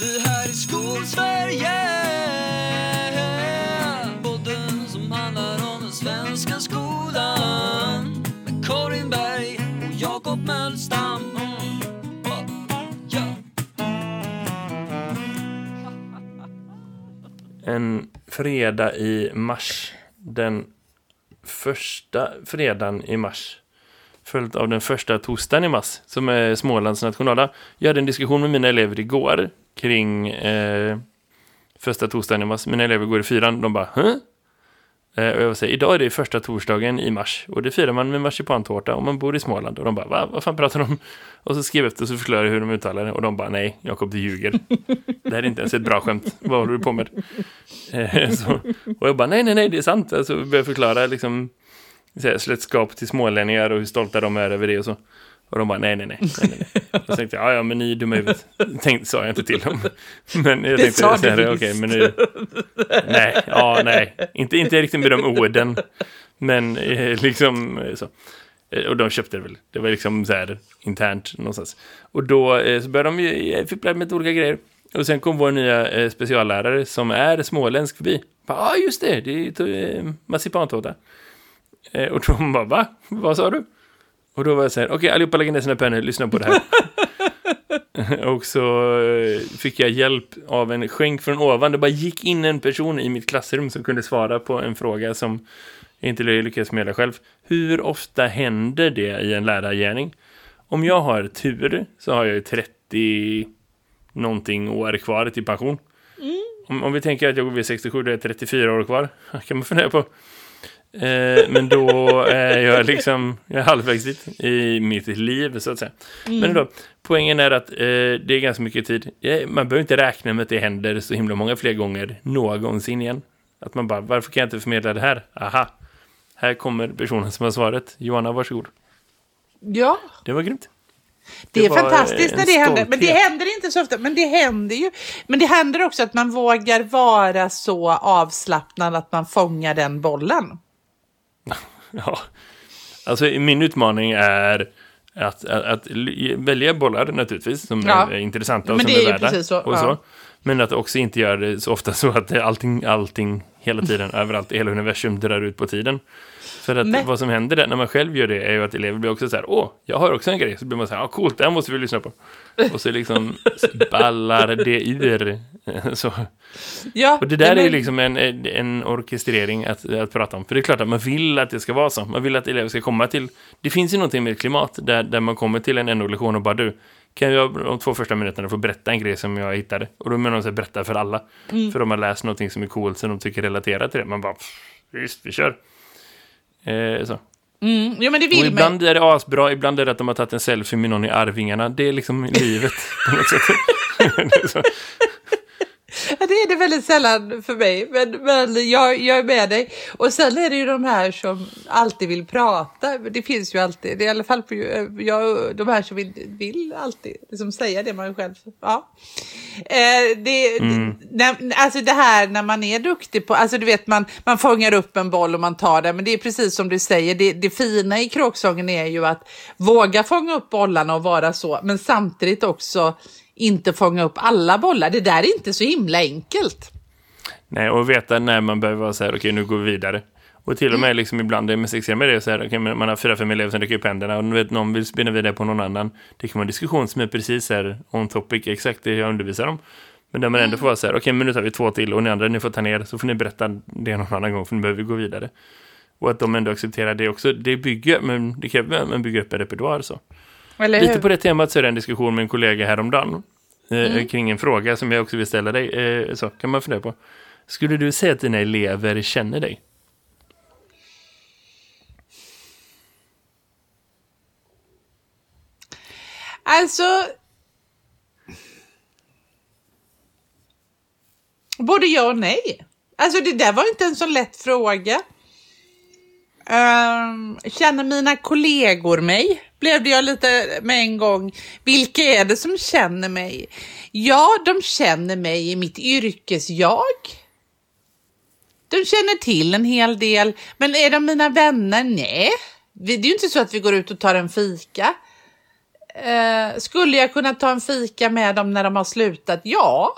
Det här är Skolsverige Podden som handlar om den svenska skolan Med Karin Berg och Jakob Mölstam En fredag i mars. Den första fredagen i mars. Följt av den första torsdagen i mars, som är Smålands nationaldag. Jag hade en diskussion med mina elever igår kring eh, första torsdagen i mars. Mina elever går i fyran, de bara Hä? Eh, och jag säger, idag är det första torsdagen i mars och det firar man med marsipantårta om man bor i Småland. Och de bara, Va? vad fan pratar de om? Och så skrev jag efter och så förklarade jag hur de uttalar det och de bara, nej, Jakob, du ljuger. Det här är inte ens ett bra skämt, vad håller du på med? Eh, så, och jag bara, nej, nej, nej, det är sant. Alltså, jag började förklara liksom släktskap till smålänningar och hur stolta de är över det och så. Och de bara, nej, nej, nej. nej, nej, så tänkte jag, ja, ja, men ni är dumma i huvudet. Tänkte, sa jag inte till dem. Men jag tänkte, sa så du okej, men nu... Nej, ja, nej. Inte, inte riktigt med de orden. Men eh, liksom eh, så. Eh, Och de köpte det väl. Det var liksom så här internt någonstans. Och då eh, så började de ju fippla med olika grejer. Och sen kom vår nya eh, speciallärare som är småländsk förbi. Ja, ah, just det, det är ju, eh, marsipantårta. Eh, och de bara, va? Vad sa du? Och då var jag så här, okej allihopa lägger ner sina pennor, lyssna på det här. och så eh, fick jag hjälp av en skänk från ovan. Det bara gick in en person i mitt klassrum som kunde svara på en fråga som jag inte lyckades med själv. Hur ofta händer det i en lärargärning? Om jag har tur så har jag ju 30 någonting år kvar till pension. Om, om vi tänker att jag går vid 67, då är jag 34 år kvar. kan man fundera på. Eh, men då är jag liksom jag är halvvägs dit i mitt liv, så att säga. Men då, poängen är att eh, det är ganska mycket tid. Eh, man behöver inte räkna med att det händer så himla många fler gånger någonsin igen. Att man bara, varför kan jag inte förmedla det här? Aha, här kommer personen som har svaret. Johanna, varsågod. Ja, Det var grymt. det, Det är fantastiskt när det händer. Men det stolthet. händer inte så ofta, men det händer ju. Men det händer också att man vågar vara så avslappnad att man fångar den bollen. Ja, alltså min utmaning är att, att, att välja bollar naturligtvis som Ja. är intressanta och som är är värda. så, Och ja. så. Men att också inte göra det så ofta så att allting, allting hela tiden, överallt i hela universum drar ut på tiden. För att Men- vad som händer där när man själv gör det är ju att elever blir också så här, åh, jag har också en grej. Så blir man så här, ja coolt, det här måste vi lyssna på. Och så liksom ballar det ur. Så. Ja, Och det där men- är ju liksom en, en orkestrering att, att prata om. För det är klart att man vill att det ska vara så. Man vill att elever ska komma till... Det finns ju någonting med ett klimat där, där man kommer till en NO-lektion och bara du, kan jag de två första minuterna få berätta en grej som jag hittade? Och då menar de så här, berätta för alla. Mm. För de har läst någonting som är coolt som de tycker relaterar till det. Man bara, visst, vi kör. Eh, så. Mm, ja, men det Och vill man. ibland är det asbra, ibland är det att de har tagit en selfie med någon i Arvingarna. Det är liksom livet på något sätt. Det är det väldigt sällan för mig, men, men jag, jag är med dig. Och sen är det ju de här som alltid vill prata. Det finns ju alltid, det är i alla fall på, jag, de här som vill, vill alltid liksom säga det man själv... Ja. Eh, det, Mm. när, alltså det här när man är duktig på, alltså du vet man, man fångar upp en boll och man tar den, men det är precis som du säger, det, det fina i kråksången är ju att våga fånga upp bollarna och vara så, men samtidigt också inte fånga upp alla bollar. Det där är inte så himla enkelt. Nej, och veta när man behöver vara så här, okej, nu går vi vidare. Och till och med liksom ibland det mest extrema är det så här, men man har fyra, fem elever som räcker upp händerna och vet någon vill spinna vidare på någon annan. Det kan vara en diskussion som är precis här on topic, exakt det jag undervisar om. Men där man ändå får vara så här, okej, men nu tar vi två till och ni andra, ni får ta ner, så får ni berätta det någon annan gång, för nu behöver vi gå vidare. Och att de ändå accepterar det också, det bygger, men det kräver att man bygger upp en repertoar så. Eller Lite hur? på det temat så är det en diskussion med en kollega häromdagen eh, kring en fråga som jag också vill ställa dig. Eh, så kan man fundera på. Skulle du säga att dina elever känner dig? Alltså... Både ja och nej. Alltså det där var inte en så lätt fråga. Ehm, känner mina kollegor mig? Blev det jag lite med en gång. Vilka är det som känner mig? Ja, de känner mig i mitt yrkesjag. De känner till en hel del, men är de mina vänner? Nej. Det är ju inte så att vi går ut och tar en fika. Eh, skulle jag kunna ta en fika med dem när de har slutat? Ja.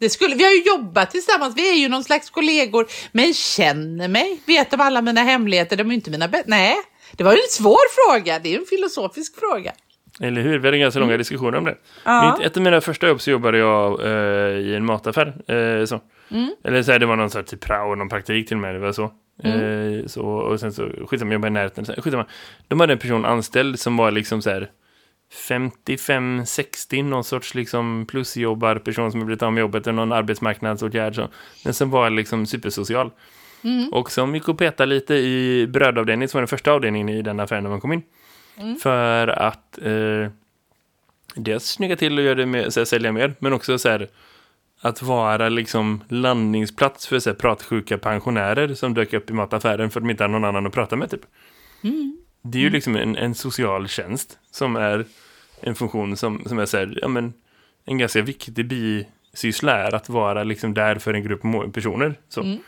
Det skulle, vi har ju jobbat tillsammans, vi är ju någon slags kollegor, men känner mig, vet de alla mina hemligheter, de är ju inte mina bästa. Nej, det var ju en svår fråga, det är en filosofisk fråga. Eller hur? Vi hade ganska långa diskussioner om det. Ja. Mitt, ett av mina första jobb så jobbade jag eh, i en mataffär. Eh, så. Eller så här, det var någon sorts typ prao, någon praktik till mig, det var så. Eh, så och sen så, skitsamma, jag jobbade i närheten. Skitsamma. De hade en person anställd som var liksom så här 55-60, någon sorts liksom plusjobbarperson som har blivit av med jobbet, eller någon arbetsmarknadsåtgärd. Så. Men som var liksom supersocial. Och som gick och petade lite i brödavdelningen, som var den första avdelningen i den affären när man kom in. För att eh, dels snygga till och göra det med, så här, sälja mer, men också så här, att vara liksom landningsplats för så här, pratsjuka pensionärer som dök upp i mataffären för att de inte hade någon annan att prata med typ. Det är ju liksom en, en social tjänst som är en funktion som, som är så här, ja men en ganska viktig bisyssla är att vara liksom där för en grupp personer. Så.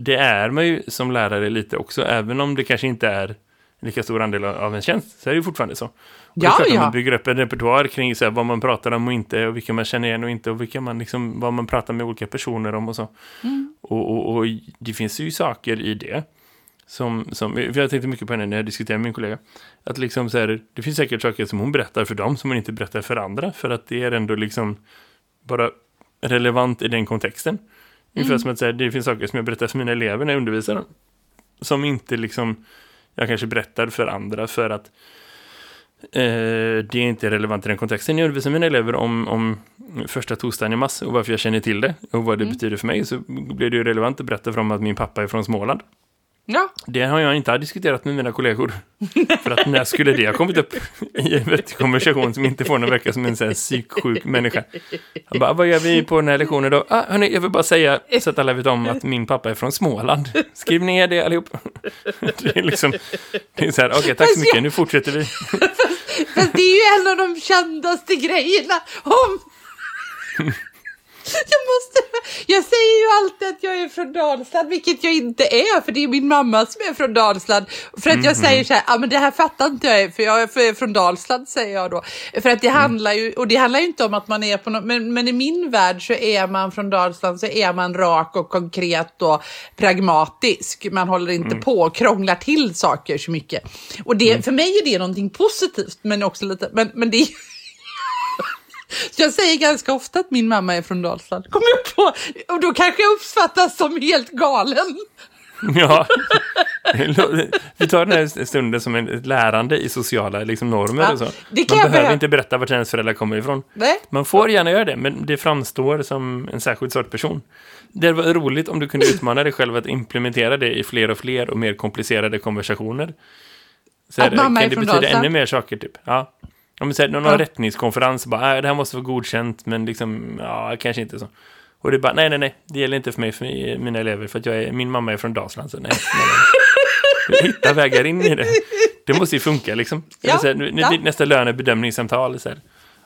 Det är man ju som lärare lite också, även om det kanske inte är en lika stor andel av- en tjänst, så är det ju fortfarande så. Och det är Ja, klart ja. man bygger upp en repertoar kring så här, vad man pratar om och inte, och vilka man känner igen och inte, och vilka man liksom, vad man pratar med olika personer om och så. Och, och, och det finns ju saker i det. Som, som, för jag tänkte mycket på henne när jag diskuterade med min kollega. Att liksom så här, det finns säkert saker som hon berättar för dem som hon inte berättar för andra. För att det är ändå liksom bara relevant i den kontexten. Ungefär som att säga, det finns saker som jag berättar för mina elever när jag undervisar dem. Som inte liksom, jag kanske berättar för andra för att eh, det är inte relevant i den kontexten. Jag undervisar mina elever om, om första torsdagen i mars och varför jag känner till det och vad det betyder för mig. Så blir det ju relevant att berätta för dem att min pappa är från Småland. Ja, Det har jag inte diskuterat med mina kollegor. För att när skulle det ha kommit upp i en vettig konversation som inte får någon verka som en sån här psyksjuk människa? Han bara, vad gör vi på den här lektionen då? Ah, hörni, jag vill bara säga så att alla vet om att min pappa är från Småland. Skriv ner det allihop. Det är liksom, det är så här, okej, tack så mycket, nu fortsätter vi. fast det är ju en av de kändaste grejerna om... Jag, måste, jag säger ju alltid att jag är från Dalsland, vilket jag inte är, för det är min mamma som är från Dalsland. För att jag säger så här, ja men det här fattar inte jag, för jag är från Dalsland, säger jag då. För att det handlar ju, och det handlar ju inte om att man är på något, men, men i min värld så är man från Dalsland så är man rak och konkret och pragmatisk. Man håller inte på och krånglar till saker så mycket. Och det, för mig är det någonting positivt, men också lite, men, men det är så jag säger ganska ofta att min mamma är från Dalsland. Kommer jag på. Och då kanske jag uppfattas som helt galen. Ja, vi tar den här stunden som ett lärande i sociala liksom, normer Ja, och så. det Man behöver behöva. inte berätta vart hennes föräldrar kommer ifrån. Nej. Man får gärna göra det, men det framstår som en särskild sorts person. Det var roligt om du kunde utmana dig själv att implementera det i fler och fler och mer komplicerade konversationer. Så Att här, mamma är kan det från betyda Dalsland? ännu mer saker, typ? Ja. Om vi säger någon Ja. rättningskonferens, bara, äh, det här måste vara godkänt, men liksom, ja, kanske inte så. Och det är bara, nej, nej, nej, det gäller inte för mig, för mina elever, för att jag är, min mamma är från Dalsland, så nej. nej, nej. Hitta vägar in i det. Det måste ju funka liksom. Ja, så här, nu- ja. Nästa lönebedömningssamtal. Så här.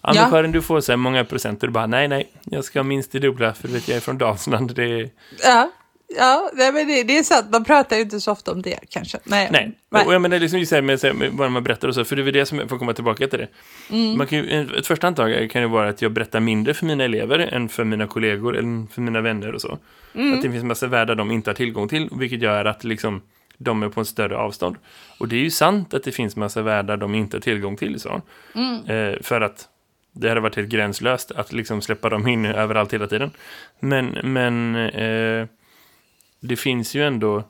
Men Ja. Du får så här många procent och du bara, nej, nej, jag ska minst det dubbla, för du vet, jag är från Dalsland. Det är... Ja, ja nej, men det, det är sant. Man pratar ju inte så ofta om det kanske. Nej. Nej, och jag menar liksom just det här med, med vad man berättar och så, för det är väl det som, får komma tillbaka till det. Mm. Man kan ju, ett första antag kan ju vara att jag berättar mindre för mina elever än för mina kollegor eller för mina vänner och så. Mm. Att det finns massa världar de inte har tillgång till, vilket gör att liksom de är på en större avstånd. Och det är ju sant att det finns massa världar de inte har tillgång till så. Mm. Eh, för att det hade varit helt gränslöst att liksom släppa dem in överallt hela tiden. Men, men eh, det finns ju ändå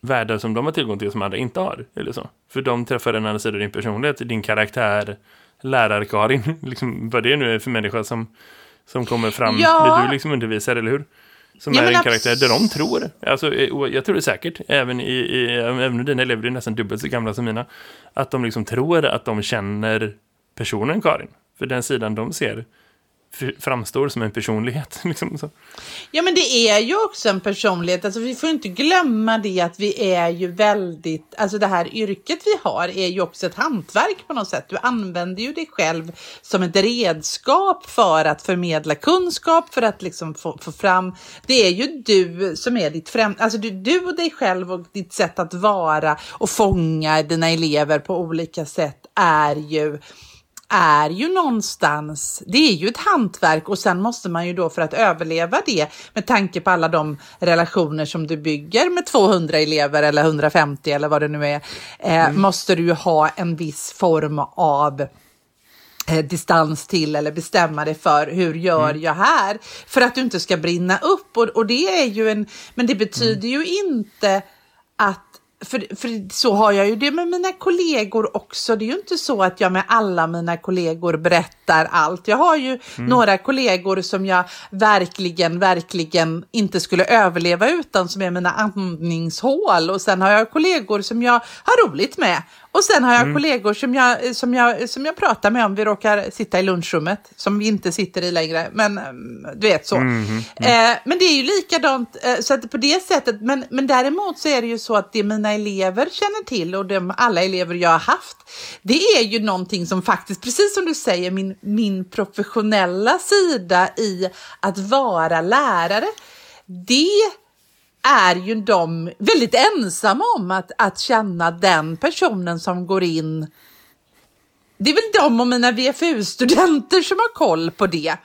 världar som de har tillgång till som andra inte har. Eller så. För de träffar en annan sida av din personlighet, din karaktär, lärarkarin, liksom, vad det nu är för människa som, som kommer fram Ja. när du liksom undervisar, eller hur? Som Ja, är en karaktär där de tror. Alltså, eh, jag tror det säkert, även, i, i, även dina elever är nästan dubbelt så gamla som mina, att de liksom tror att de känner personen Karin. För den sidan de ser framstår som en personlighet. Liksom. Ja, men det är ju också en personlighet. Alltså, vi får inte glömma det att vi är ju väldigt, alltså det här yrket vi har är ju också ett hantverk på något sätt. Du använder ju dig själv som ett redskap för att förmedla kunskap, för att liksom få, få fram. Det är ju du som är ditt främsta, alltså du, du och dig själv och ditt sätt att vara och fånga dina elever på olika sätt är ju är ju någonstans, det är ju ett hantverk och sen måste man ju då för att överleva det med tanke på alla de relationer som du bygger med 200 elever eller 150 eller vad det nu är, eh, måste du ju ha en viss form av eh, distans till eller bestämma dig för hur gör jag här? För att du inte ska brinna upp och, och det är ju en, men det betyder ju inte att för, för så har jag ju det med mina kollegor också. Det är ju inte så att jag med alla mina kollegor berättar allt. Jag har ju några kollegor som jag verkligen, verkligen inte skulle överleva utan som är mina andningshål. Och sen har jag kollegor som jag har roligt med. Och sen har jag kollegor som jag, som, jag, som jag pratar med om vi råkar sitta i lunchrummet, som vi inte sitter i längre, men mm, du vet så. Eh, men det är ju likadant, eh, så att på det sättet, men, men däremot så är det ju så att det mina elever känner till och de, alla elever jag har haft, det är ju någonting som faktiskt, precis som du säger, min, min professionella sida i att vara lärare, det är ju de väldigt ensamma om att, att känna den personen som går in. Det är väl de och mina VFU-studenter som har koll på det.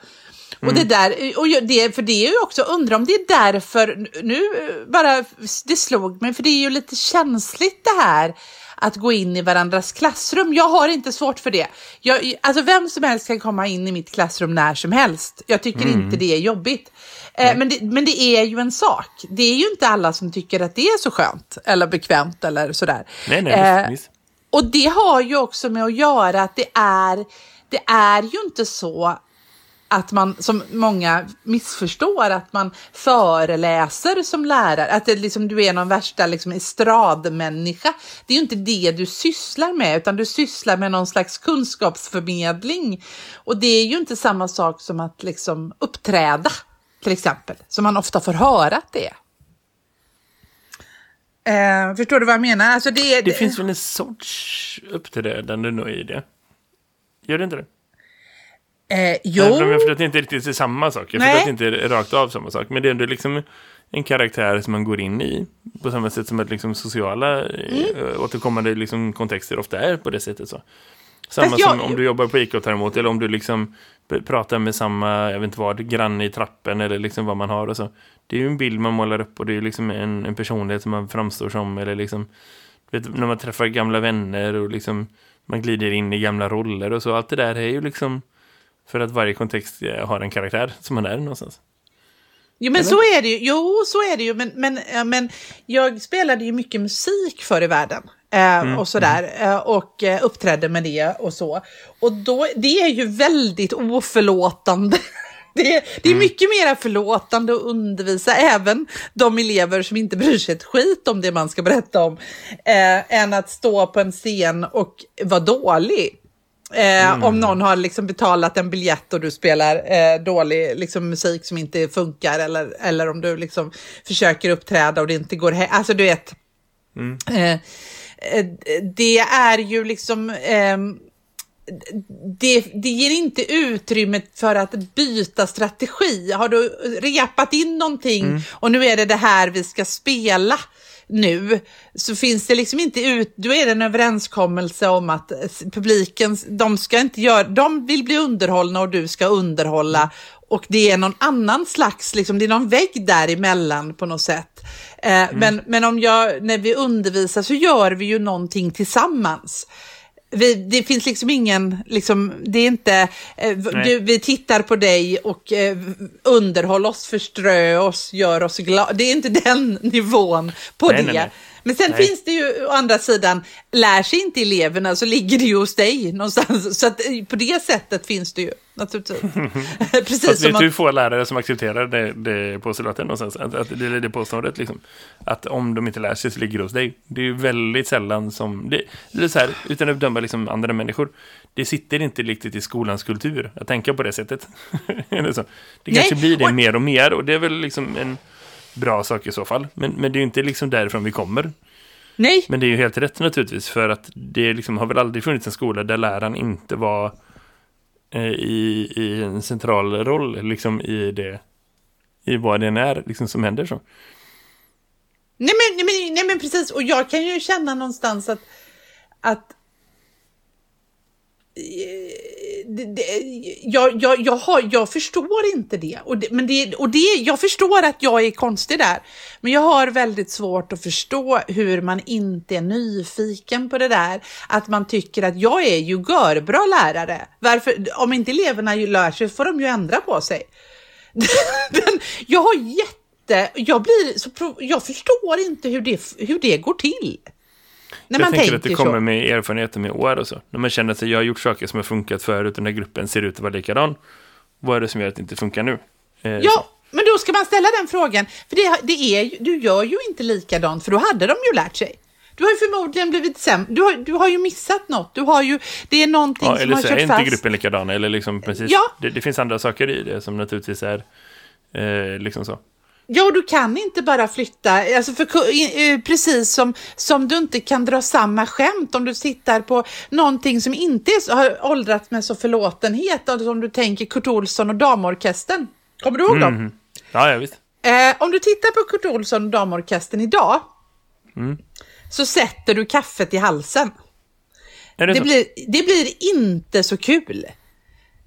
Och det där, och det, för det är ju också, undrar om det är därför, nu bara, det slog mig, för det är ju lite känsligt det här att gå in i varandras klassrum. Jag har inte svårt för det. Jag, alltså vem som helst kan komma in i mitt klassrum när som helst. Jag tycker inte det är jobbigt. Eh, men, det, men det är ju en sak. Det är ju inte alla som tycker att det är så skönt eller bekvämt eller sådär. Nej, nej, Eh, visst, visst. och det har ju också med att göra att det är, det är ju inte så att man, som många missförstår, att man föreläser som lärare, att det liksom, du är någon värsta liksom, estradmänniska. Det är ju inte det du sysslar med, utan du sysslar med någon slags kunskapsförmedling. Och det är ju inte samma sak som att liksom, uppträda, till exempel, som man ofta får höra att det är. Eh, förstår du vad jag menar? Alltså det, Det finns väl en sorts uppträdande nog i det? Gör det inte det? Eh, jo. Även om jag förstår att det inte riktigt är samma sak. Jag förstår att det inte är rakt av samma sak. Men det är ändå liksom en karaktär som man går in i. På samma sätt som att liksom sociala Mm. eh, återkommande liksom kontexter ofta är på det sättet. Så. Samma jag- som om du jobbar på ICA däremot. Eller om du liksom pratar med samma, jag vet inte vad, granne i trappen. Eller liksom vad man har och så. Det är ju en bild man målar upp. Och det är ju liksom en, en personlighet som man framstår som. Eller liksom, vet, när man träffar gamla vänner och liksom man glider in i gamla roller och så. Allt det där är ju liksom för att varje kontext eh, har en karaktär som man är någonstans. Jo, men så är det ju. Jo, så är det ju. Men, men, ja, men jag spelade ju mycket musik förr i världen. Eh, och sådär. Eh, och eh, uppträdde med det och så. Och då, det är ju väldigt oförlåtande. Det är, det är mycket mer förlåtande att undervisa även de elever som inte bryr sig ett skit om det man ska berätta om. Eh, än att stå på en scen och vara dålig. Eh, Om någon har liksom betalat en biljett och du spelar eh, dålig liksom, musik som inte funkar eller, eller om du liksom försöker uppträda och det inte går hem. Alltså du vet. Eh, eh, det är ju liksom... ehm, det, det ger inte utrymme för att byta strategi. Har du repat in någonting och nu är det det här vi ska spela nu så finns det liksom inte ut, då är det en överenskommelse om att publiken, de ska inte göra, de vill bli underhållna och du ska underhålla och det är någon annan slags, liksom, det är någon vägg däremellan på något sätt. Eh, men, men om jag, när vi undervisar så gör vi ju någonting tillsammans. Vi, det finns liksom ingen, liksom, det är inte, eh, du, vi tittar på dig och eh, underhåll oss, förströ oss, gör oss glada. Det är inte den nivån på Nej, det. nej, nej. Men sen finns det ju å andra sidan, lär sig inte eleverna så ligger det ju hos dig någonstans. Så att på det sättet finns det ju naturligtvis. Precis Fast vet att, du hur få lärare som accepterar det, det påståendet någonstans? Att, att det det påståendet liksom. Att om de inte lär sig så ligger det hos dig. Det är ju väldigt sällan som... Det, det är så här, utan att döma liksom andra människor. Det sitter inte riktigt i skolans kultur att tänka på det sättet. Eller så. Det kanske Nej, blir det mer och mer och det är väl liksom en bra sak i så fall. Men, men det är ju inte liksom därifrån vi kommer. nej, Men det är ju helt rätt naturligtvis för att det liksom har väl aldrig funnits en skola där läraren inte var Eh, i, i en central roll liksom i det i vad det än är liksom som händer så. Nej men, nej, men, nej men precis, och jag kan ju känna någonstans att, att Eh, jag, jag, jag, har, jag förstår inte det. Och, det, men det, och det. Jag förstår att jag är konstig där. Men jag har väldigt svårt att förstå hur man inte är nyfiken på det där. Att man tycker att jag är ju görbra lärare. Varför, om inte eleverna lär sig får de ju ändra på sig. jag har jätte... Jag, blir, så, jag förstår inte hur det, hur det går till. När jag tänker att det kommer så. med erfarenheter med år och så. När man känner att jag har gjort saker som har funkat förut och den här gruppen ser ut att vara likadan. Vad är det som gör att det inte funkar nu? Eh, ja, så. men då ska man ställa den frågan. För det, det är, du gör ju inte likadant, för då hade de ju lärt sig. Du har ju förmodligen blivit sämre. Du har, du har ju missat något. Du har ju, det är någonting ja, som har kört fast. Eller så är inte gruppen likadan. Eller liksom precis. Ja. Det, det, finns andra saker i det som naturligtvis är eh, liksom så. Ja, du kan inte bara flytta, alltså för, eh, precis som, som du inte kan dra samma skämt om du tittar på någonting som inte är, har åldrats med så förlåtenhet, alltså om du tänker Kurt Olsson och Damorkestern. Kommer du ihåg mm. dem? Ja, ja visst. Eh, om du tittar på Kurt Olsson och Damorkestern idag, mm. så sätter du kaffet i halsen. Det, det, blir, det blir inte så kul.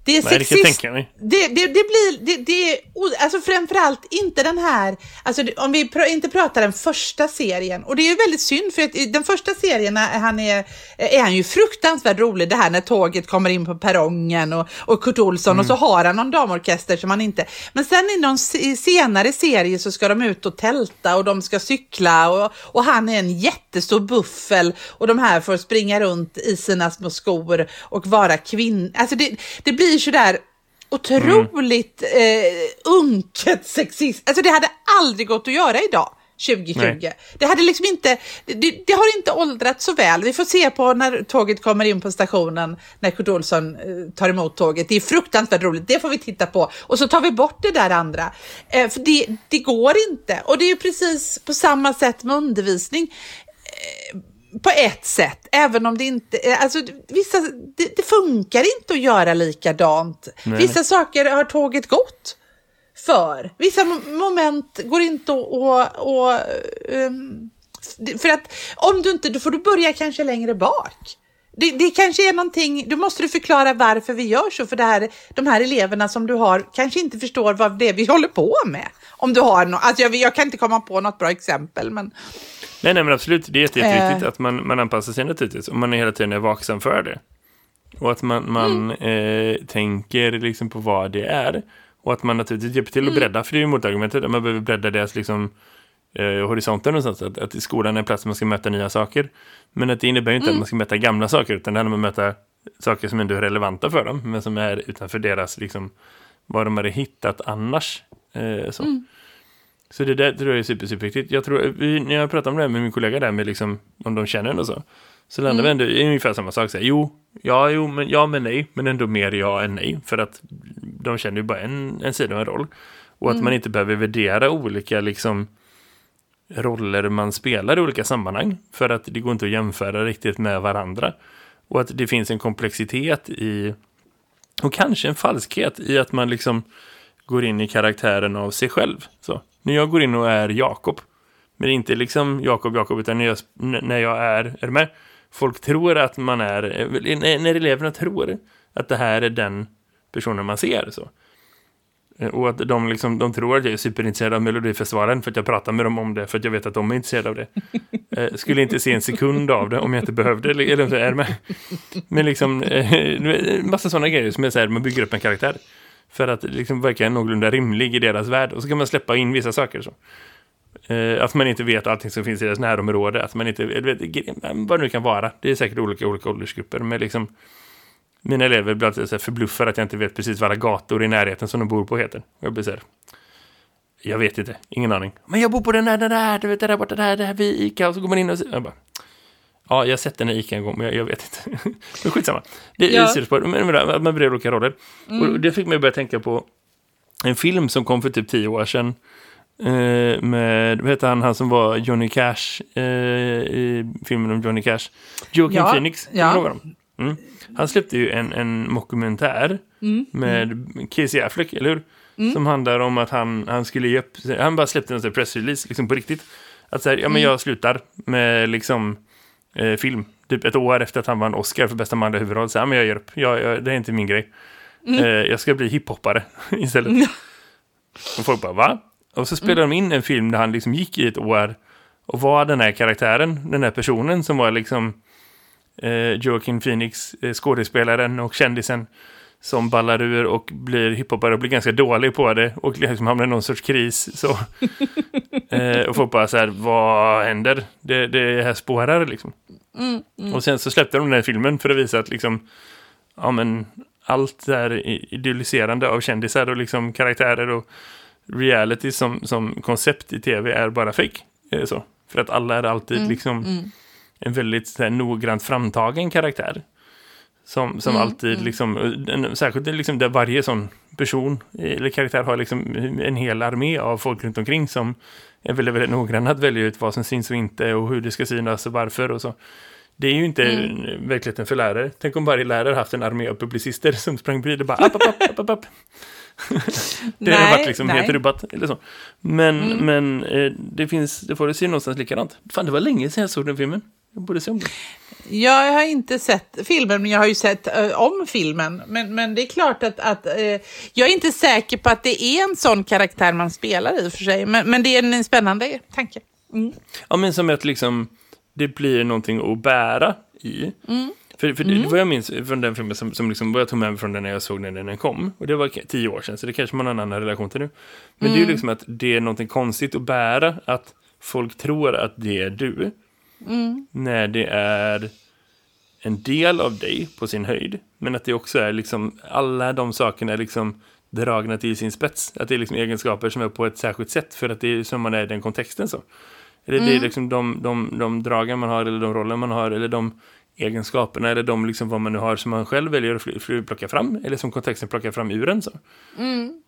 Det är sexist. Det, det, det, blir, det, det, alltså framförallt inte den här, alltså om vi pr inte pratar den första serien, och det är ju väldigt synd för att i den första serien han är, är han ju fruktansvärt rolig, det här när tåget kommer in på perrongen och, och Kurt Olsson mm. och så har han någon damorkester som han inte, men sen i någon senare serie så ska de ut och tälta och de ska cykla och, och han är en jättestor buffel och de här får springa runt i sina små skor och vara kvinnor, alltså det, det blir blir sådär otroligt mm. eh, unket sexist. Alltså det hade aldrig gått att göra idag. 2020. Nej. Det hade liksom inte, det, det, har inte åldrats så väl. Vi får se på när tåget kommer in på stationen, när Kurt Olsson eh, tar emot tåget. Det är fruktansvärt roligt, det får vi titta på. Och så tar vi bort det där andra. Eh, för det, det går inte. Och det är precis på samma sätt med undervisning. Eh, på ett sätt, även om det inte, eh, alltså vissa, det, det funkar inte att göra likadant. Nej. Vissa saker har tåget gått för. Vissa moment går inte att, och, um, för att om du inte, då får du börja kanske längre bak. Det, det kanske är någonting, då måste du förklara varför vi gör så, för det här, de här eleverna som du har kanske inte förstår vad det är vi håller på med. Om du har no, alltså jag, jag kan inte komma på något bra exempel, men Nej, nej men absolut. Det är jätteviktigt äh. att man, man anpassar sig naturligtvis. Och man är hela tiden är vaksam för det. Och att man, man mm. eh, tänker liksom på vad det är. Och att man naturligtvis hjälper till att mm. bredda. För det är ju motargumentet. Att man behöver bredda deras liksom, eh, horisonten någonstans. Att, att skolan är en plats där man ska möta nya saker. Men att det innebär ju inte mm. att man ska möta gamla saker. Utan det handlar om att möta saker som ändå är relevanta för dem. Men som är utanför deras, liksom, vad de hade hittat annars. Eh, så. Mm. Så det där tror jag är super, superviktigt. Jag tror, när jag pratar om det här med min kollega där, med liksom, om de känner och så. Så landar mm. vi ändå i ungefär samma sak. Så här, jo, ja, jo, men, ja, men nej. Men ändå mer ja än nej. För att de känner ju bara en, en sida och en roll. Och att mm. man inte behöver värdera olika liksom, roller man spelar i olika sammanhang. För att det går inte att jämföra riktigt med varandra. Och att det finns en komplexitet i, och kanske en falskhet i att man liksom går in i karaktären av sig själv. Så. När jag går in och är Jakob. Men inte liksom Jakob, Jakob, utan när jag, när jag är, är med? Folk tror att man är, när eleverna tror att det här är den personen man ser. så. Och att de, liksom, de tror att jag är superintresserad av Melodifestivalen för att jag pratar med dem om det för att jag vet att de är intresserade av det. Eh, skulle inte se en sekund av det om jag inte behövde eller så är med. Men liksom eh, massa sådana grejer som är så här, man bygger upp en karaktär. För att liksom verka någorlunda rimlig i deras värld. Och så kan man släppa in vissa saker. Så. Eh, att man inte vet allting som finns i deras närområde. Att man inte vet vad det nu kan vara. Det är säkert olika olika åldersgrupper. Men liksom, mina elever blir alltid så förbluffade att jag inte vet precis vad alla gator i närheten som de bor på heter. Jag blir så här, jag vet inte, ingen aning. Men jag bor på den där, den där, du vet, det där borta, där, där vid Ica. Och så går man in och så, jag bara, Ja, jag har sett den i Ica en gång, men jag, jag vet inte. men skitsamma. Det är ja. sidospår, men man blir olika roller. Mm. Och det fick mig att börja tänka på en film som kom för typ tio år sedan. Eh, med, vad heter han, han som var Johnny Cash eh, i filmen om Johnny Cash? Joaquin ja. Phoenix, ja. Mm. Han släppte ju en, en dokumentär mm. med mm. Casey Affleck, eller hur? Mm. Som handlar om att han, han skulle ge upp, han bara släppte en pressrelease liksom på riktigt. Att säga, ja men mm. jag slutar med liksom eh, film. typ ett år efter att han vann Oscar för bästa manliga huvudroll. Så, ja, men jag ger upp, jag, jag, det är inte min grej. Eh, jag ska bli hiphoppare istället. Och folk bara, va? Och så spelade de in en film där han liksom gick i ett år och var den här karaktären, den här personen som var liksom eh, Joaquin Phoenix, eh, skådespelaren och kändisen som ballar ur och blir hiphopare och blir ganska dålig på det och liksom hamnar i någon sorts kris. Så. eh, och folk bara så här, vad händer? Det, det här spårar liksom. Och sen så släppte de den här filmen för att visa att liksom, ja men allt det här idealiserande av kändisar och liksom karaktärer och reality som, som koncept i tv är bara fake. Eh, så. För att alla är alltid liksom en väldigt så här, noggrant framtagen karaktär. Som, som alltid liksom, en, särskilt liksom där varje sån person eller karaktär har liksom en hel armé av folk runt omkring som är väldigt, väldigt noggranna att välja ut vad som syns och inte och hur det ska synas och varför och så. Det är ju inte verkligheten för lärare. Tänk om varje lärare haft en armé av publicister som sprang bredvid och bara app, app, app, app, app. det har Nej, varit liksom nej. helt rubbat eller så. Men, men eh, det finns, det får du se någonstans likadant. Fan, det var länge sedan jag såg den filmen. Jag borde se om den. Jag har inte sett filmen, men jag har ju sett eh, om filmen. Men, men det är klart att, att eh, jag är inte säker på att det är en sån karaktär man spelar i och för sig. Men, men det är en spännande tanke. Ja, men som att liksom det blir någonting att bära i. För, för det, det var jag minns från den filmen som, som liksom, vad jag tog med mig från den när jag såg den när den kom. Och det var tio år sedan, så det kanske man har en annan relation till nu. Men det är ju liksom att det är någonting konstigt att bära, att folk tror att det är du. När det är en del av dig på sin höjd. Men att det också är liksom, alla de sakerna är liksom dragna till sin spets. Att det är liksom egenskaper som är på ett särskilt sätt för att det är som man är i den kontexten så. Eller det är liksom de, de, de dragen man har eller de roller man har eller de egenskaperna eller de liksom vad man nu har som man själv väljer att plocka fram eller som kontexten plockar fram ur en så.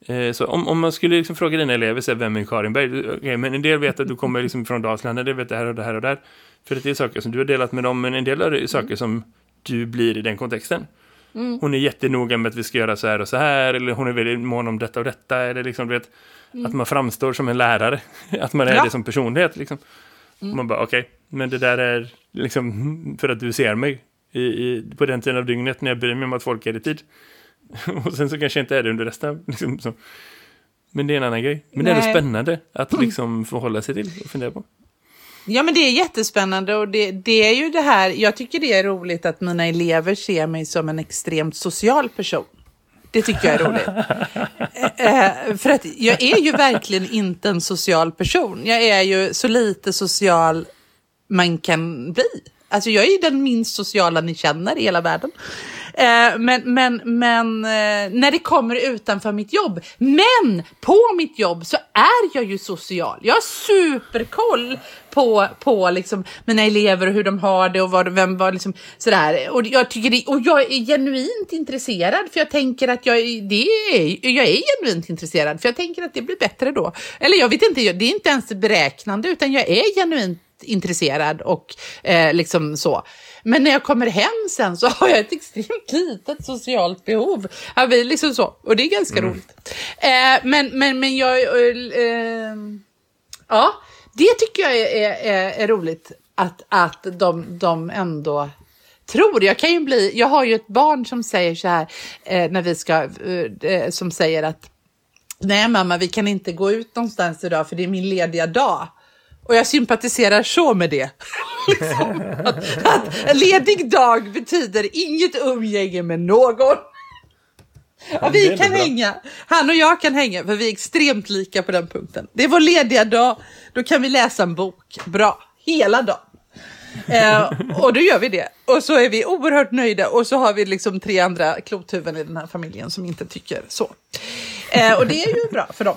Eh, så om, om man skulle liksom fråga dina elever så här, vem är Karin Berg? Okej, men en del vet att du kommer liksom från Dalsland, en del vet det här och det här och det här. För att det är saker som du har delat med dem, men en del är saker som du blir i den kontexten. Hon är jättenoga med att vi ska göra så här och så här, eller hon är väldigt mån om detta och detta, eller liksom, vet, att man framstår som en lärare, att man är Ja. det som personlighet. Liksom. Man bara, okej, men det där är liksom för att du ser mig i, i, på den tiden av dygnet när jag bryr mig om att folk är i tid. och sen så kanske jag inte är det under resten. Liksom, så. Men det är en annan grej. Men det är ändå Nej. spännande att liksom förhålla sig till och fundera på. Ja, men det är jättespännande och det, det är ju det här. Jag tycker det är roligt att mina elever ser mig som en extremt social person. Det tycker jag är roligt. Eh, eh, för att jag är ju verkligen inte en social person. Jag är ju så lite social man kan bli. Alltså jag är ju den minst sociala ni känner i hela världen. Eh, men men, men eh, när det kommer utanför mitt jobb. Men på mitt jobb så är jag ju social. Jag har superkoll på, på liksom mina elever och hur de har det och vad, vem var liksom sådär. Och jag, tycker det, och jag är genuint intresserad för jag tänker att jag, är- det är, jag är genuint intresserad för jag tänker att det blir bättre då. Eller jag vet inte, jag- det är inte ens beräknande utan jag är genuint intresserad och eh, liksom så. Men när jag kommer hem sen så har jag ett extremt litet socialt behov. Ja, vi liksom så. Och det är ganska roligt. Eh, men, men, men jag... Eh, ja, det tycker jag är, är, är, är roligt. Att, att de, de ändå tror. Jag kan ju bli... Jag har ju ett barn som säger så här eh, när vi ska... Eh, eh, som säger att Nej mamma, vi kan inte gå ut någonstans idag för det är min lediga dag. Och jag sympatiserar så med det. liksom, att, att ledig dag betyder inget umgänge med någon. Är vi kan bra. hänga, han och jag kan hänga, för vi är extremt lika på den punkten. Det är vår lediga dag, då kan vi läsa en bok. Bra, hela dagen. Eh, och då gör vi det. Och så är vi oerhört nöjda och så har vi liksom tre andra klothuvuden i den här familjen som inte tycker så. Eh, och det är ju bra för dem.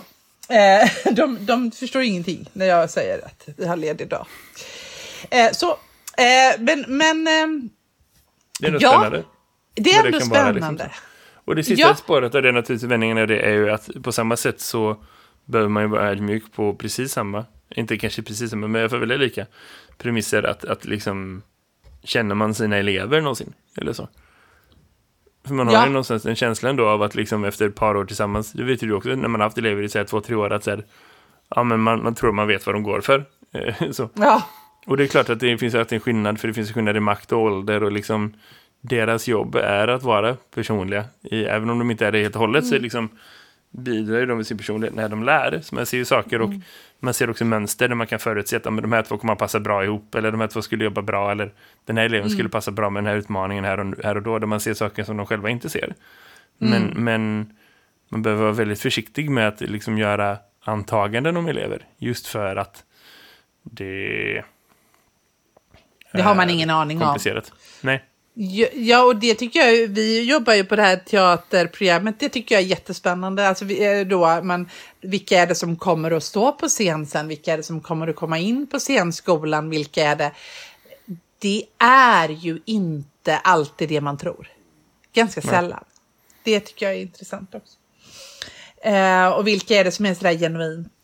Eh, de, de förstår ingenting när jag säger att vi har ledig dag. Eh, så, eh, men, men ehm, Det är ändå Ja, spännande. det är det ändå vara, liksom, spännande. Och det sista Ja. spåret av det naturligtvis vändningen av det är ju att på samma sätt så behöver man ju vara ödmjuk på precis samma, inte kanske precis samma, men jag får väldigt lika premisser att, att liksom känner man sina elever någonsin, eller så. För man har Ja. ju någonstans en känsla ändå av att liksom efter ett par år tillsammans, det vet ju du också när man har haft elever i så här, två, tre år, att så här, ja men man, man tror man vet vad de går för. Eh, så. Ja, Och det är klart att det finns alltid en skillnad, för det finns en skillnad i makt och ålder och liksom deras jobb är att vara personliga. I, även om de inte är det helt och hållet så är liksom bidrar de med sin personlighet när de lär. Så man ser ju saker och man ser också mönster där man kan förutse att men de här två kommer att passa bra ihop eller de här två skulle jobba bra eller den här eleven skulle passa bra med den här utmaningen här och, här och då där man ser saker som de själva inte ser. Men, men man behöver vara väldigt försiktig med att liksom göra antaganden om elever just för att det Det har man ingen aning om. Nej. Ja, och det tycker jag, vi jobbar ju på det här teaterprogrammet, det tycker jag är jättespännande. Alltså vi, då, man, vilka är det som kommer att stå på scen sen? Vilka är det som kommer att komma in på scenskolan? Vilka är det? Det är ju inte alltid det man tror. Ganska sällan. Det tycker jag är intressant också. Eh, och vilka är det som är sådär genuint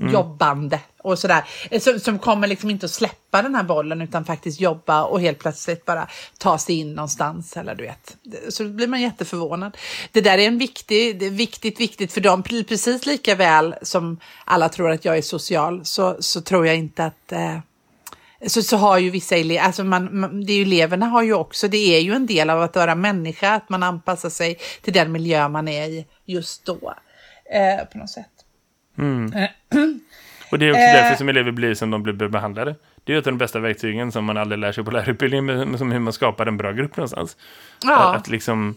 Mm. jobbande och sådär. Eh, som, som kommer liksom inte att släppa den här bollen utan faktiskt jobba och helt plötsligt bara ta sig in någonstans eller du vet. Så blir man jätteförvånad. Det där är en viktig, det är viktigt, viktigt för dem. Precis lika väl som alla tror att jag är social så, så tror jag inte att eh, så, så har ju vissa elever, alltså man, man, det är ju eleverna har ju också, det är ju en del av att vara människa, att man anpassar sig till den miljö man är i just då. Eh, på något sätt. Och det är också Eh. därför som elever blir som de blir behandlade. Det är ju ett av de bästa verktygen som man aldrig lär sig på lärarutbildningen, men som hur man skapar en bra grupp någonstans. Ja. Att, liksom,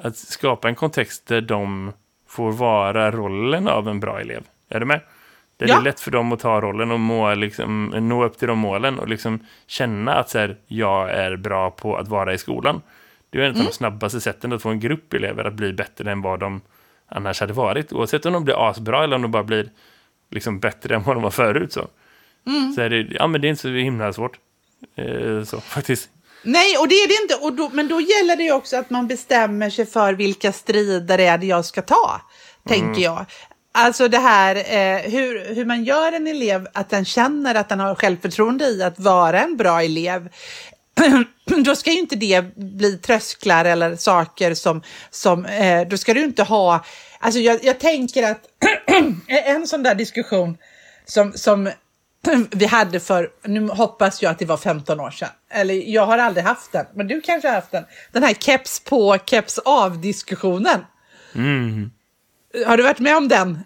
att skapa en kontext där de får vara rollen av en bra elev. Är du med? Där det Ja. är lätt för dem att ta rollen och må, liksom, nå upp till de målen och liksom känna att så här, jag är bra på att vara i skolan. Det är en av Mm. de snabbaste sätten att få en grupp elever att bli bättre än vad de annars hade varit. Oavsett om de blir asbra eller om de bara blir liksom bättre än vad de var förut. Så, Mm. så är det, ja, men det är inte så himla svårt. Eh, så, faktiskt. Nej, och det är det inte. Och då, men då gäller det ju också att man bestämmer sig för vilka strider är det jag ska ta, tänker jag. Alltså det här eh, hur, hur man gör en elev att den känner att den har självförtroende i att vara en bra elev. då ska ju inte det bli trösklar eller saker som, som eh, då ska du inte ha, alltså jag, jag tänker att en sån där diskussion som, som vi hade för, nu hoppas jag att det var 15 år sedan. Eller jag har aldrig haft den, men du kanske har haft den. Den här keps på, keps av diskussionen. Har du varit med om den?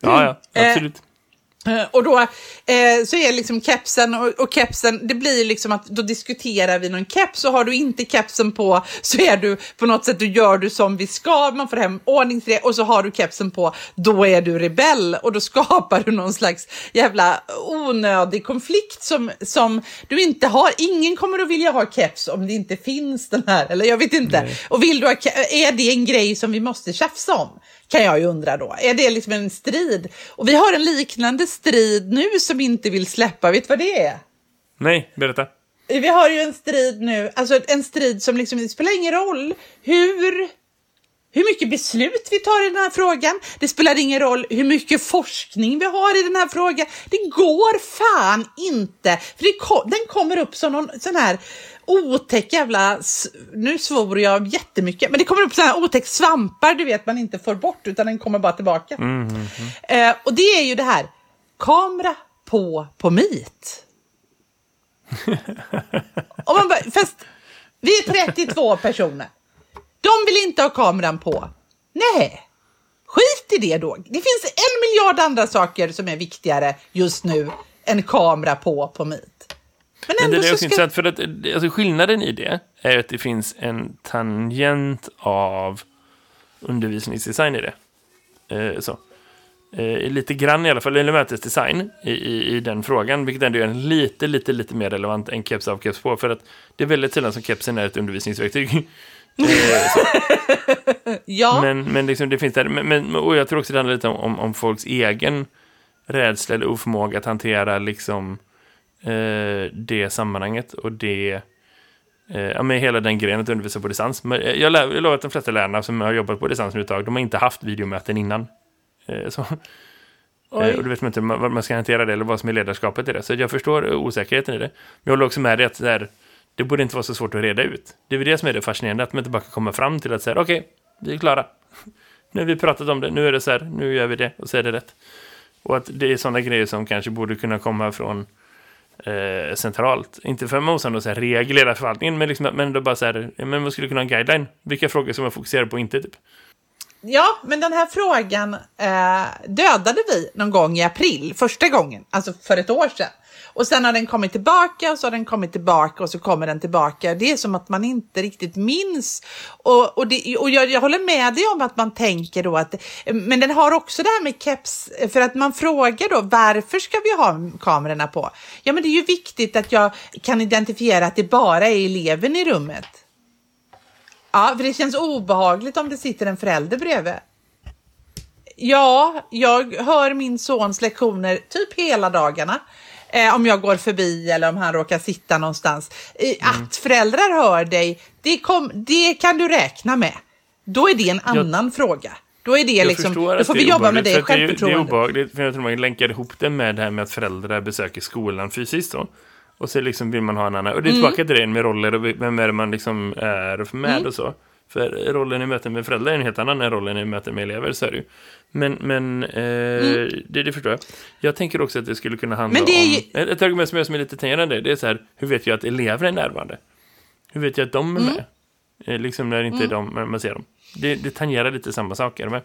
Ja, ja, absolut. Eh, Och då eh, så är liksom kepsen och, och kepsen, det blir liksom att då diskuterar vi någon keps och har du inte kepsen på så är du på något sätt, då gör du som vi ska, man får hem ordningsregler och så har du kepsen på, då är du rebell och då skapar du någon slags jävla onödig konflikt som, som du inte har, ingen kommer att vilja ha keps om det inte finns den här, eller jag vet inte. Och vill du ha, är det en grej som vi måste tjafsa om? Kan jag ju undra då. Är det liksom en strid? Och vi har en liknande strid nu som inte vill släppa. Vet du vad det är? Nej, berätta. Vi har ju en strid nu, alltså en strid som liksom, det spelar ingen roll hur, hur mycket beslut vi tar i den här frågan. Det spelar ingen roll hur mycket forskning vi har i den här frågan. Det går fan inte, för det den kommer upp som någon sån här otäck jävla, nu svor jag jättemycket, men det kommer upp såna här otäck svampar du vet man inte får bort utan den kommer bara tillbaka. Eh, och det är ju det här, kamera på på Meet. Och man bara, fast vi är 32 personer. De vill inte ha kameran på. Nej, skit i det då. Det finns en miljard andra saker som är viktigare just nu än kamera på på Meet. Men Men det är så också ska... intressant för att alltså, skillnaden i det är att det finns en tangent av undervisningsdesign i det. Eh, så. Eh, lite grann i alla fall, eller mötesdesign i, i, i den frågan, vilket ändå är en lite, lite, lite mer relevant än keps av keps på, för att det är väldigt sällan som kepsen är ett undervisningsverktyg. Eh. Ja, Men, men liksom det finns där, men, men, och jag tror också det handlar lite om, om, om folks egen rädsla eller oförmåga att hantera liksom det sammanhanget och det eh, ja, med hela den grejen att undervisa på distans. Men eh, jag, lär, jag lovar att de flesta lärarna som har jobbat på distans nu ett tag, de har inte haft videomöten innan. Eh, så. Oj. Eh, och då vet man inte vad man ska hantera det eller vad som är ledarskapet i det. Så jag förstår eh, osäkerheten i det. Men jag håller också med dig att det, här, det borde inte vara så svårt att reda ut. Det är väl det som är det fascinerande, att man inte bara kan komma fram till att säga okej, vi är klara. Nu har vi pratat om det, nu är det så här, nu gör vi det och så är det rätt. Och att det är sådana grejer som kanske borde kunna komma från eh, centralt. Inte för att man måste regel i förvaltningen, men, liksom, men då bara så här, men man skulle kunna ha en guideline. Vilka frågor som man fokuserar på och inte, typ. Ja, men den här frågan eh, dödade vi någon gång i april, första gången, alltså för ett år sedan. Och sen har den kommit tillbaka och så har den kommit tillbaka och så kommer den tillbaka. Det är som att man inte riktigt minns. Och, och, det, och jag, jag håller med dig om att man tänker då att, men den har också det här med keps, för att man frågar då varför ska vi ha kamerorna på? Ja, men det är ju viktigt att jag kan identifiera att det bara är eleven i rummet. Ja, för det känns obehagligt om det sitter en förälder bredvid. Ja, jag hör min sons lektioner typ hela dagarna. Eh, om jag går förbi eller om han råkar sitta någonstans. Eh, mm. Att föräldrar hör dig, det, kom, det kan du räkna med. Då är det en annan jag, fråga. Då är det liksom, då får vi jobba med det självförtroendet. Det är obehagligt, för jag tror man länkar ihop det med det här med att föräldrar besöker skolan fysiskt då. Och så liksom vill man ha en annan. Och det är mm. tillbaka till det med roller och vem är det man liksom är med mm. och så. För rollen i möten med föräldrar är en helt annan än rollen i möten med elever, så är det ju. Men, men eh, mm. det, det förstår jag. Jag tänker också att det skulle kunna handla om... Ett, ett argument som jag som är lite tangerande, det är så här, hur vet jag att elever är närvarande? Hur vet jag att de är mm. med? Mm. liksom när inte mm. de, man ser dem. Det, det tangerar lite samma saker med.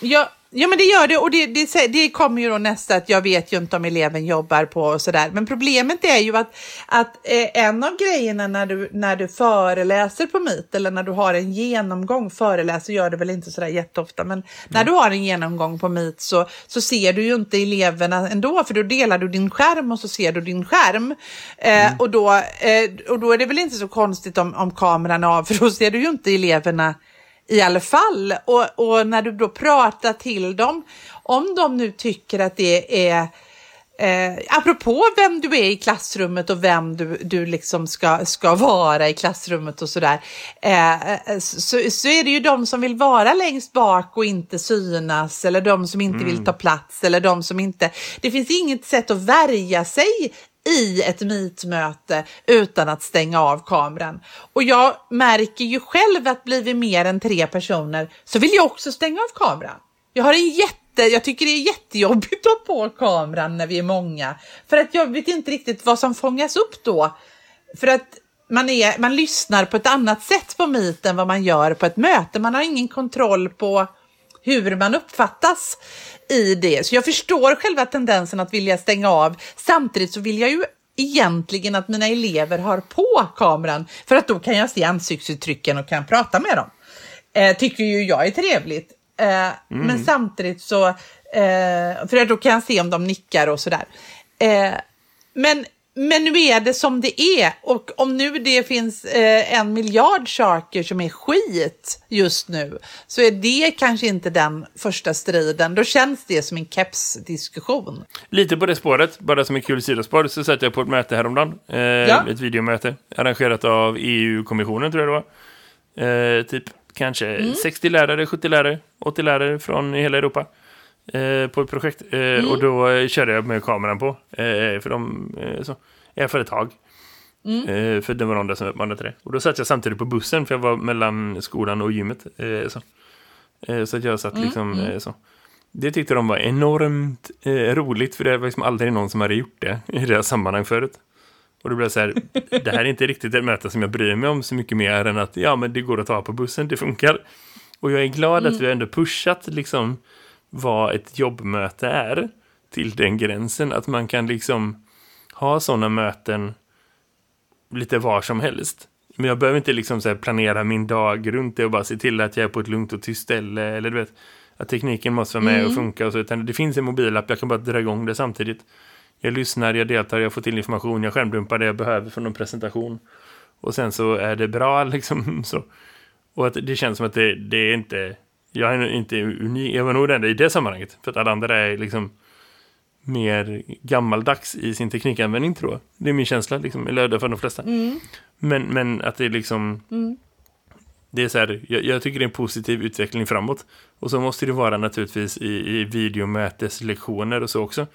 Ja, Ja, men det gör det och det, det, det, kommer ju då nästa att jag vet ju inte om eleven jobbar på och sådär. Men problemet är ju att, att eh, en av grejerna när du, när du föreläser på MIT eller när du har en genomgång, föreläser gör det väl inte sådär jätteofta, men mm. när du har en genomgång på MIT så, så ser du ju inte eleverna ändå, för då delar du din skärm och så ser du din skärm. Eh, mm. och, då, eh, och då är det väl inte så konstigt om, om kameran är av, för då ser du ju inte eleverna i alla fall. Och, och, när du då pratar till dem, om de nu tycker att det är Eh, apropå vem du är i klassrummet och vem du, du liksom ska, ska vara i klassrummet och sådär, eh, så, så är det ju de som vill vara längst bak och inte synas eller de som inte mm. vill ta plats eller de som inte... Det finns inget sätt att värja sig i ett meetmöte utan att stänga av kameran. Och jag märker ju själv att blir vi mer än tre personer så vill jag också stänga av kameran. Jag har en jätte, jag tycker det är jättejobbigt att ha på kameran när vi är många för att jag vet inte riktigt vad som fångas upp då. För att man, är, man lyssnar på ett annat sätt på Meet än vad man gör på ett möte. Man har ingen kontroll på hur man uppfattas i det. Så jag förstår själva tendensen att vilja stänga av. Samtidigt så vill jag ju egentligen att mina elever har på kameran för att då kan jag se ansiktsuttrycken och kan prata med dem. Eh, tycker ju jag är trevligt. Eh, mm. Men samtidigt så, eh, för då kan jag se om de nickar och sådär. Eh, men men nu är det som det är och om nu det finns eh, en miljard saker som är skit just nu så är det kanske inte den första striden. Då känns det som en keps-diskussion. Lite på det spåret, bara som en kul sidospår, så satt jag på ett möte häromdagen. Eh, ja. Ett videomöte arrangerat av EU-kommissionen tror jag det var. Eh, typ kanske mm. 60 lärare, 70 lärare, 80 lärare från hela Europa. Eh, på ett projekt. Eh, mm. Och då eh, körde jag med kameran på. Eh, för de så, är för ett tag. Mm. för det var någon där som uppmanade till det. Och då satt jag samtidigt på bussen för jag var mellan skolan och gymmet. så. så att jag satt mm. liksom mm. så. Det tyckte de var enormt roligt för det var liksom aldrig någon som hade gjort det i det här sammanhang förut. Och då blev så här, det här är inte riktigt ett möte som jag bryr mig om så mycket mer än att ja men det går att ta på bussen, det funkar. Och jag är glad att mm. vi ändå pushat liksom vad ett jobbmöte är till den gränsen. Att man kan liksom ha sådana möten lite var som helst. Men jag behöver inte liksom så planera min dag runt det och bara se till att jag är på ett lugnt och tyst ställe. Eller du vet, att tekniken måste vara med mm. och funka. Och så, utan det finns en mobilapp, jag kan bara dra igång det samtidigt. Jag lyssnar, jag deltar, jag får till information, jag skärmdumpar det jag behöver från en presentation. Och sen så är det bra liksom så. Och att det känns som att det, det är inte jag är inte unik, jag var nog den enda i det sammanhanget. För att alla andra är liksom mer gammaldags i sin teknikanvändning tror jag. Det är min känsla, liksom, eller för de flesta. Mm. Men, men att det är liksom... Mm. Det är så här, jag, jag, tycker det är en positiv utveckling framåt. Och så måste det vara naturligtvis i, i videomöteslektioner och så också.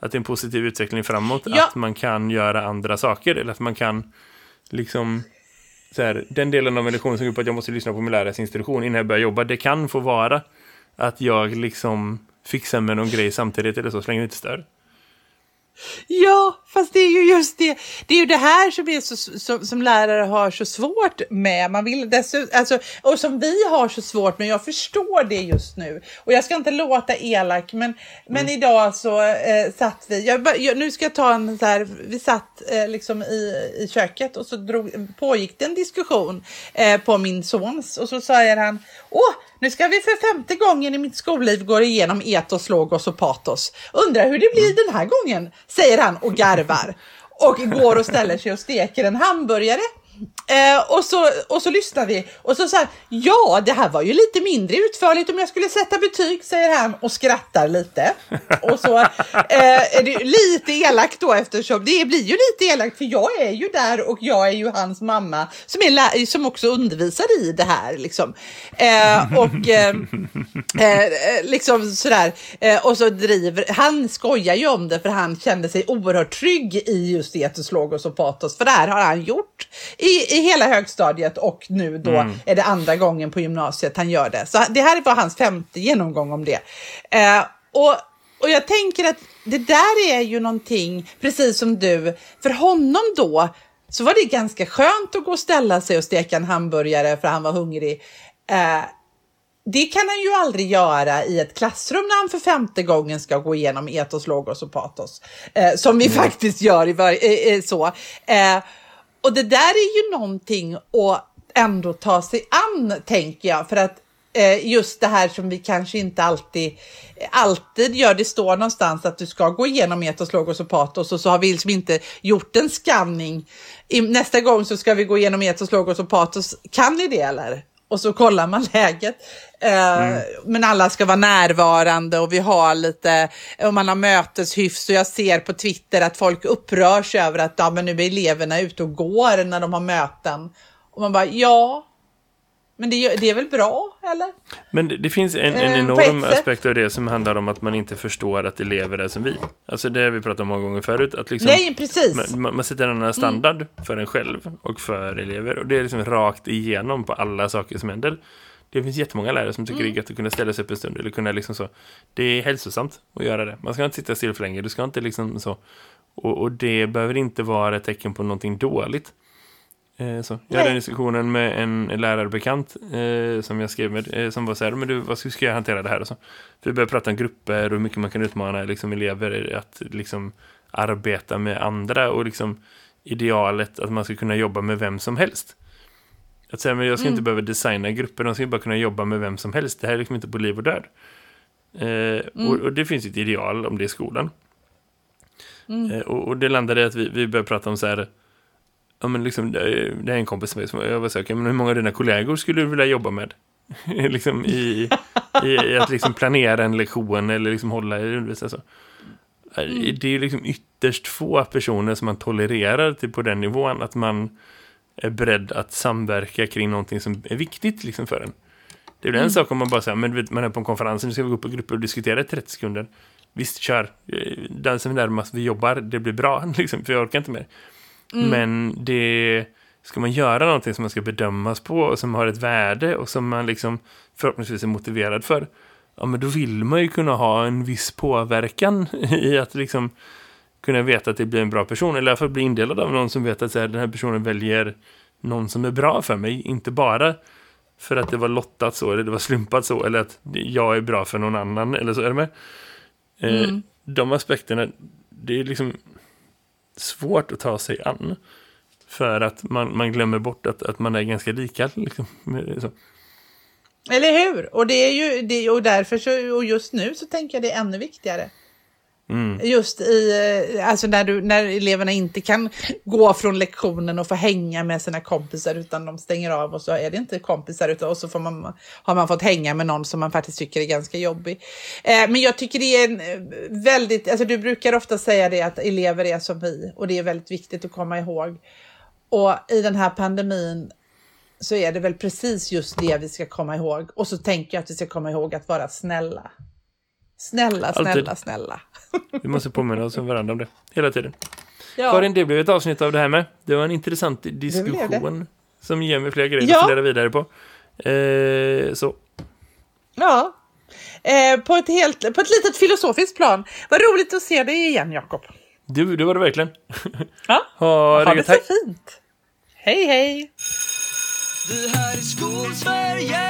Att det är en positiv utveckling framåt. Ja. Att man kan göra andra saker. Eller att man kan liksom så här, den delen av min lektion som går ut på att jag måste lyssna på min lärares instruktion innan jag börjar jobba, det kan få vara att jag liksom fixar med någon grej samtidigt eller så, så länge det inte stör. Ja, fast det är ju just det. Det är ju det här som, är så, som, som lärare har så svårt med. Man vill dessutom, alltså, och som vi har så svårt med. Jag förstår det just nu. Och jag ska inte låta elak, men, men Mm. idag så eh, satt vi. Jag, jag, nu ska jag ta en så här. Vi satt eh, liksom i, i köket och så drog, pågick det en diskussion eh, på min sons och så säger han. Åh, nu ska vi för femte gången i mitt skolliv gå igenom etos, logos och patos. Undrar hur det blir den här gången, säger han och garvar. Och går och ställer sig och steker en hamburgare. Eh, och, så, och så lyssnar vi och så säger ja det här var ju lite mindre utförligt om jag skulle sätta betyg, säger han och skrattar lite. Och så eh, är det lite elakt då eftersom det blir ju lite elakt för jag är ju där och jag är ju hans mamma som, är lä- som också undervisar i det här liksom. Eh, och eh, eh, liksom sådär. Eh, och så driver, han skojar ju om det för han kände sig oerhört trygg i just etos, och patos. För det här har han gjort i, i hela högstadiet och nu då är det andra gången på gymnasiet han gör det. Så det här var hans femte genomgång om det. Eh, och, och jag tänker att det där är ju någonting, precis som du, för honom då så var det ganska skönt att gå och ställa sig och steka en hamburgare för han var hungrig. Eh, det kan han ju aldrig göra i ett klassrum när han för femte gången ska gå igenom etos, logos och patos. Eh, som vi faktiskt gör i var- eh, så. Och det där är ju någonting att ändå ta sig an, tänker jag. För att eh, just det här som vi kanske inte alltid, alltid gör. Det står någonstans att du ska gå igenom etos, logos och patos och så har vi liksom inte gjort en scanning. Nästa gång så ska vi gå igenom etos, logos och patos. Kan ni det eller? Och så kollar man läget. Eh, Men alla ska vara närvarande och vi har lite, och man har möteshyfs och jag ser på Twitter att folk upprörs över att ja, men nu är eleverna ute och går när de har möten. Och man bara, ja, men det, det är väl bra, eller? Men det, det finns en, en Eh, enorm aspekt av det som handlar om att man inte förstår att elever är som vi. Alltså det har vi pratat om många gånger förut. Att liksom, Nej, precis. man, man- sätter en annan standard för en själv och för elever. Och det är liksom rakt igenom på alla saker som händer. Det finns jättemånga lärare som tycker det är gött att kunna ställa sig upp en stund. Eller kunna liksom så. Det är hälsosamt att göra det. Man ska inte sitta still för länge. Du ska inte liksom så. Och, och det behöver inte vara ett tecken på någonting dåligt. Eh, så. Jag hade Nej. en diskussionen med en lärarbekant eh, som jag skrev med, eh, som var så här, men du, vad ska, jag hantera det här? Och så. För vi började prata om grupper och hur mycket man kan utmana liksom, elever att liksom, arbeta med andra och liksom, idealet att man ska kunna jobba med vem som helst. Att säga, men jag ska inte behöva designa grupper, de ska bara kunna jobba med vem som helst. Det här är liksom inte på liv och död. Eh, och, och det finns ett ideal om det i skolan. Eh, och, och det landade i att vi, vi började prata om så här, ja men liksom, det är en kompis som jag var "Okej, men hur många av dina kollegor skulle du vilja jobba med? liksom i, i, i att liksom planera en lektion eller liksom hålla i undervisning. Så. Eh, Det är ju liksom ytterst få personer som man tolererar till på den nivån att man är beredd att samverka kring någonting som är viktigt liksom för en. Det är väl en sak om man bara säger, men vet, man är på en konferens, nu ska vi gå upp i grupper och diskutera i 30 sekunder. Visst, kör. Den som är närmast vi jobbar, det blir bra, liksom, för jag orkar inte mer. Men det ska man göra någonting som man ska bedömas på och som har ett värde och som man liksom förhoppningsvis är motiverad för. Ja, men då vill man ju kunna ha en viss påverkan i att liksom kunna veta att det blir en bra person. Eller i alla fall bli indelad av någon som vet att så här, den här personen väljer någon som är bra för mig. Inte bara för att det var lottat så eller det var slumpat så eller att jag är bra för någon annan eller så. Är det med? Eh, De aspekterna, det är liksom svårt att ta sig an. För att man, man glömmer bort att, att man är ganska lika. Liksom. Så. Eller hur? Och det är ju det, och därför så, och just nu så tänker jag det är ännu viktigare. Mm. Just i, eh, alltså när, du, när eleverna inte kan gå från lektionen och få hänga med sina kompisar utan de stänger av och så är det inte kompisar utan och så får man, har man fått hänga med någon som man faktiskt tycker är ganska jobbig. Eh, men jag tycker det är en eh, väldigt, alltså du brukar ofta säga det att elever är som vi och det är väldigt viktigt att komma ihåg. Och i den här pandemin så är det väl precis just det vi ska komma ihåg. Och så tänker jag att vi ska komma ihåg att vara snälla. Snälla, snälla, Alltid. snälla. Vi måste påminna oss om varandra om det. Hela tiden. Ja. Karin, det blev ett avsnitt av det här med. Det var en intressant diskussion. Som ger mig fler grejer Ja. att fundera vidare på. Eh, så. Ja. Eh, på, ett helt, på ett litet filosofiskt plan. Vad roligt att se dig igen, Jakob. Du, det var det verkligen. Ja, Ha, ha det så fint. Hej, hej! Det här är Skolsverige